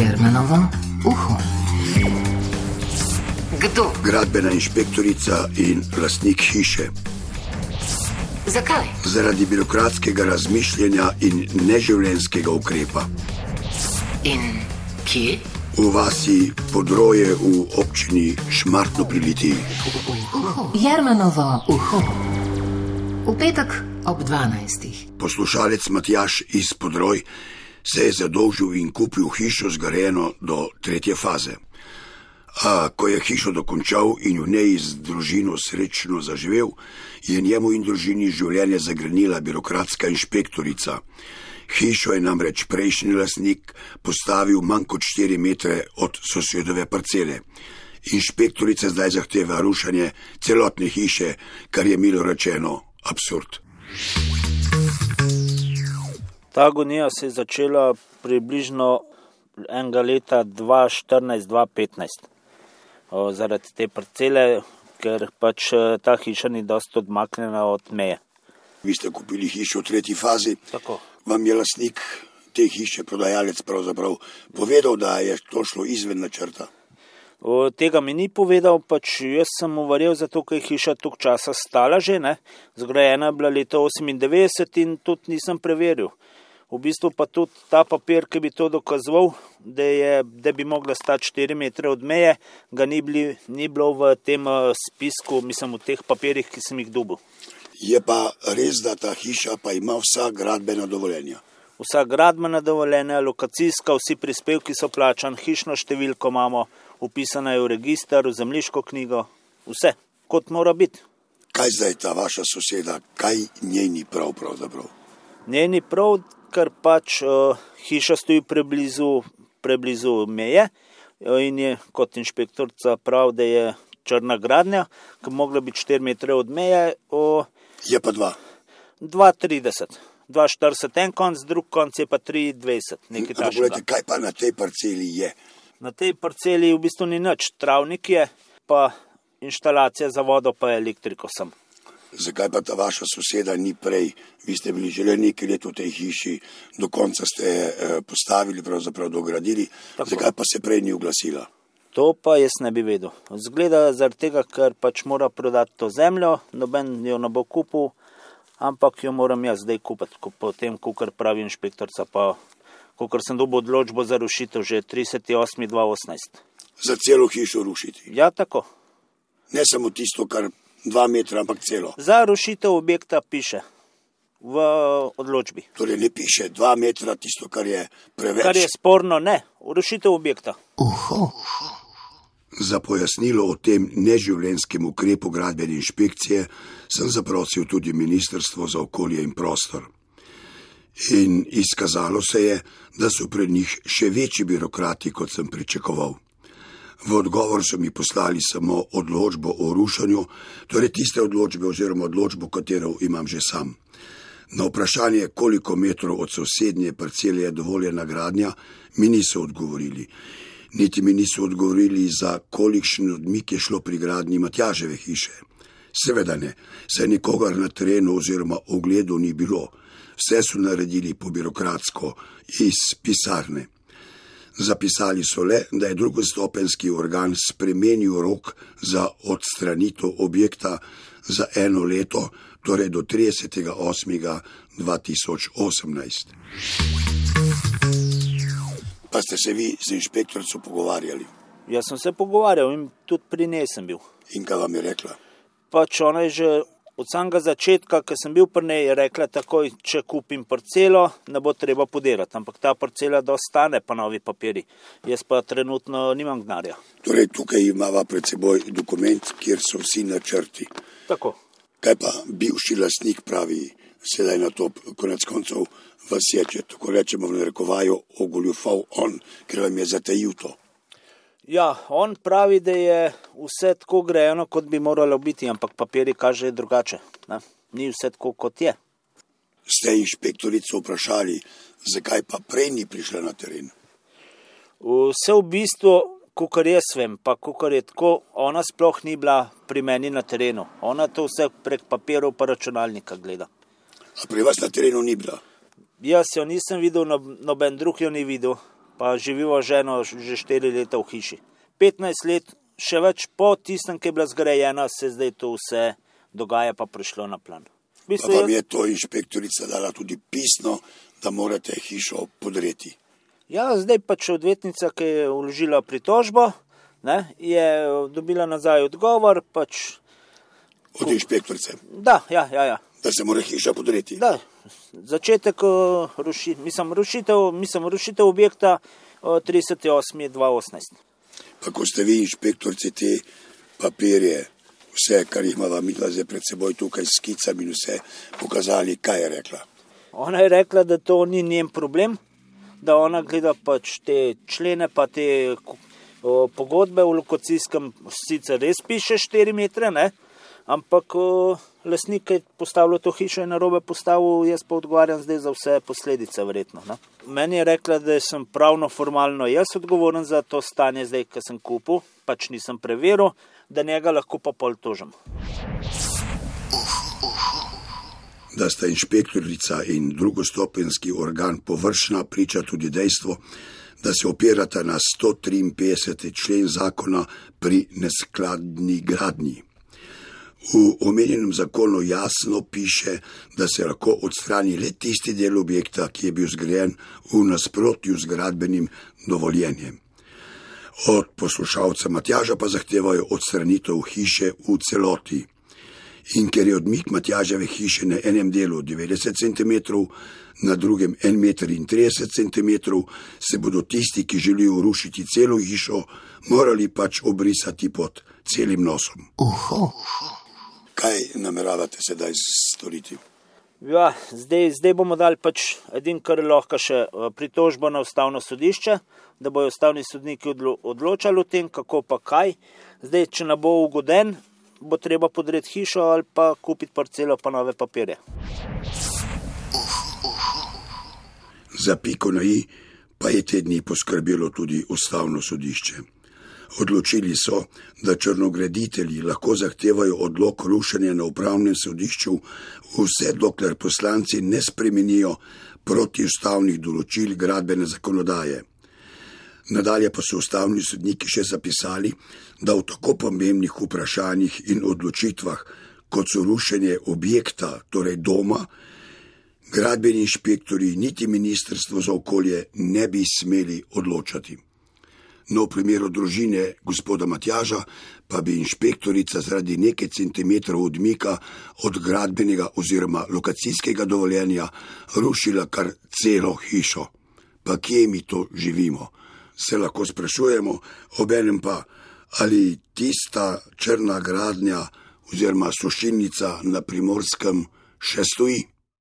Jermenovo uho. Kdo? Gradbena inšpektorica in lastnik hiše. Zakaj? Zaradi birokratskega razmišljanja in neživljenskega ukrepa. In kje? V vasi podroje v občini Šmartno pri Litiji. Jermenovo uho. V petek ob 12. Poslušalec Matjaš iz Podroj se je zadolžil in kupil hišo zgrajeno do tretje faze. A ko je hišo dokončal in v njej z družino srečno zaživel, je njemu in družini življenje zagrenila birokratska inšpektorica. Hišo je namreč prejšnji lasnik postavil manj kot 4 metre od sosedove parcele. Inšpektorica zdaj zahteva rušanje celotne hiše, kar je milo rečeno absurd. Ta agonija se je začela približno enega leta 2014-2015 zaradi te parcele, ker pač eh, ta hiša ni dosto odmaknjena od meje. Vi ste kupili hišo v tretji fazi, Tako. vam je lasnik te hiše, prodajalec, pravzaprav povedal, da je to šlo izven načrta. O, tega mi ni povedal, pač jaz sem mu verjel, zato ker je hiša toliko časa stala že, ne? zgrajena je bila leta 98 in tudi nisem preveril. V bistvu pa tudi ta papir, ki bi to dokazoval, da, je, da bi mogla stati 4 metre od meje, ga ni, bili, ni bilo v tem eh, spisku, mislim v teh papirjih, ki sem jih dobil. Je pa res, da ta hiša pa ima vsa gradbena dovoljenja. Vsa gradbena dovoljenja, lokacijska, vsi prispevki so plačani, hišno številko imamo, upisana je v registr, v zemljiško knjigo, vse, kot mora biti. Kaj zdaj ta vaša soseda, kaj njeni prav pravzaprav? Njeni prav, ker pač uh, hiša stoji preblizu, preblizu meje eh, in je kot inšpektorica prav, da je črna gradnja, ki bi mogla biti 4 metre od meje, uh, Je pa dva. 2,30. 2,40 en konc, drug konc je pa 3,20. Nekaj takega. Kaj pa na tej parceli je? Na tej parceli v bistvu ni nič, travnik je, pa inštalacija za vodo, pa elektriko sem. Zakaj pa ta vaša soseda ni prej? Vi ste bili že nekaj let v tej hiši, do konca ste eh, postavili, pravzaprav dogradili. Tako. Zakaj pa se prej ni oglasila? To pa jaz ne bi vedel. Zgleda zaradi tega, ker pač mora prodati to zemljo, noben jo ne bo kupil, ampak jo moram jaz zdaj kupiti, ko potem, kar pravi inšpektorica, pa ko sem dobil odločbo za rušitev že 38.2018. Za celo hišo rušiti. Ja, tako. Ne samo tisto, kar dva metra, ampak celo. Za rušitev objekta piše v odločbi. Torej ne piše dva metra, tisto, kar je preveč. Kar je sporno, ne, rušitev objekta. Uho. Za pojasnilo o tem neživljenskem ukrepu gradbene inšpekcije sem zaprosil tudi Ministrstvo za okolje in prostor. In izkazalo se je, da so pred njih še večji birokrati, kot sem pričakoval. V odgovor so mi poslali samo odločbo o rušanju, torej tiste odločbe oziroma odločbo, katero imam že sam. Na vprašanje, koliko metrov od sosednje parcele je dovoljena gradnja, mi niso odgovorili. Niti mi niso odgovorili, za kolikšen odmik je šlo pri gradnji Matjaževe hiše. Seveda ne, saj nikogar na terenu oziroma ogledu ni bilo. Vse so naredili po birokratsko iz pisarne. Zapisali so le, da je drugostopenski organ spremenil rok za odstranitev objekta za eno leto, torej do 30.8.2018. Pa ste se vi z inšpektorico pogovarjali Jaz sem se pogovarjal in tudi pri njej sem bil. in kaj vam je rekla? Pač ona je že od samega začetka, ko sem bil pri njej, je rekla takoj, če kupim parcelo, ne bo treba podirati. Ampak ta parcela dostane pa novi papiri. Jaz pa trenutno nimam gnarja. Torej, tukaj imamo pred seboj dokument, kjer so vsi načrti. Tako. Kaj pa bivši lastnik pravi, sedaj na to, konec koncev, vas je, če tako rečemo, v narekovaju ogoljufal on, ker vam je zatajil to. Ja, on pravi, da je vse tako grejeno, kot bi moralo biti, ampak papiri kažejo drugače. Ne? Ni vse tako, kot je. Ste inšpektorico vprašali, zakaj pa prej ni prišla na teren? Vse v bistvu, kar jaz vem, pa kar je tako, ona sploh ni bila pri meni na terenu. Ona to vse prek papirov pa računalnika gleda. A pri vas na terenu ni bila? Jaz jo nisem videl, no- noben drug jo ni videl, pa živiva ženo že 4 leta v hiši. 15 let, še več po tistem, ki je bila zgrajena, se zdaj to vse dogaja, pa prišlo na plan. Pa vam je to inšpektorica dala tudi pisno, da morate hišo podreti. Ja, zdaj pač odvetnica, ki je vložila pritožbo, ne, je dobila nazaj odgovor. Pač, Od inšpektorice. da, ja, ja, ja. Da se mora hiša podreti. Da, začetek uh, ruši, mislim, rušitev, mislim, rušitev objekta uh, 38.2018. Pa ko ste vi inšpektorici te papirje, vse, kar jih imamo mi zdaj pred seboj tukaj s skicami in vse, pokazali, kaj je rekla. Ona je rekla, da to ni njen problem, da ona gleda pač te člene, pa te o, pogodbe v lokacijskem, sicer res piše 4 metre, ne? Ampak ki je postavil to hišo, je na robe postavil, jaz pa odgovarjam zdaj za vse posledice, verjetno. Ne? Meni je rekla, da sem pravno, formalno jaz odgovoren za to stanje, zdaj, ki sem kupil, pač nisem preveril, da njega lahko pa pol tožim. Da sta inšpektorica in drugostopenski organ površna, priča tudi dejstvo, da se opirata na 153. člen zakona pri neskladni gradnji. V omenjenem zakonu jasno piše, da se lahko odstrani le tisti del objekta, ki je bil zgrajen v nasprotju z gradbenim dovoljenjem. Od poslušalca Matjaža pa zahtevajo odstranitev hiše v celoti. In ker je odmik Matjaževe hiše na enem delu 90 cm, na drugem 1,30 cm, se bodo tisti, ki želijo rušiti celo hišo, morali pač obrisati pod celim nosom. Uho. Kaj nameravate sedaj storiti? Ja, zdaj, zdaj bomo dali pač edin, kar lahko še eh, pritožbo na ustavno sodišče, da bojo ustavni sodniki odlo odločali o tem, kako pa kaj. Zdaj, če ne bo ugoden, bo treba podreti hišo ali pa kupiti parcelo pa nove papirje. Za piko na i pa je te dni poskrbelo tudi ustavno sodišče. Odločili so, da črnograditelji lahko zahtevajo odlog rušenja na upravnem sodišču, vse dokler poslanci ne spremenijo protiustavnih določil gradbene zakonodaje. Nadalje pa so ustavni sodniki še zapisali, da v tako pomembnih vprašanjih in odločitvah, kot so rušenje objekta, torej doma, gradbeni inšpektori niti ministrstvo za okolje ne bi smeli odločati. No, v primeru družine gospoda Matjaža pa bi inšpektorica zaradi nekaj centimetrov odmika od gradbenega oziroma lokacijskega dovoljenja rušila kar celo hišo. Pa kje mi to živimo? Se lahko sprašujemo, obenem pa, ali tista črna gradnja oziroma sušilnica na primorskem še stoji.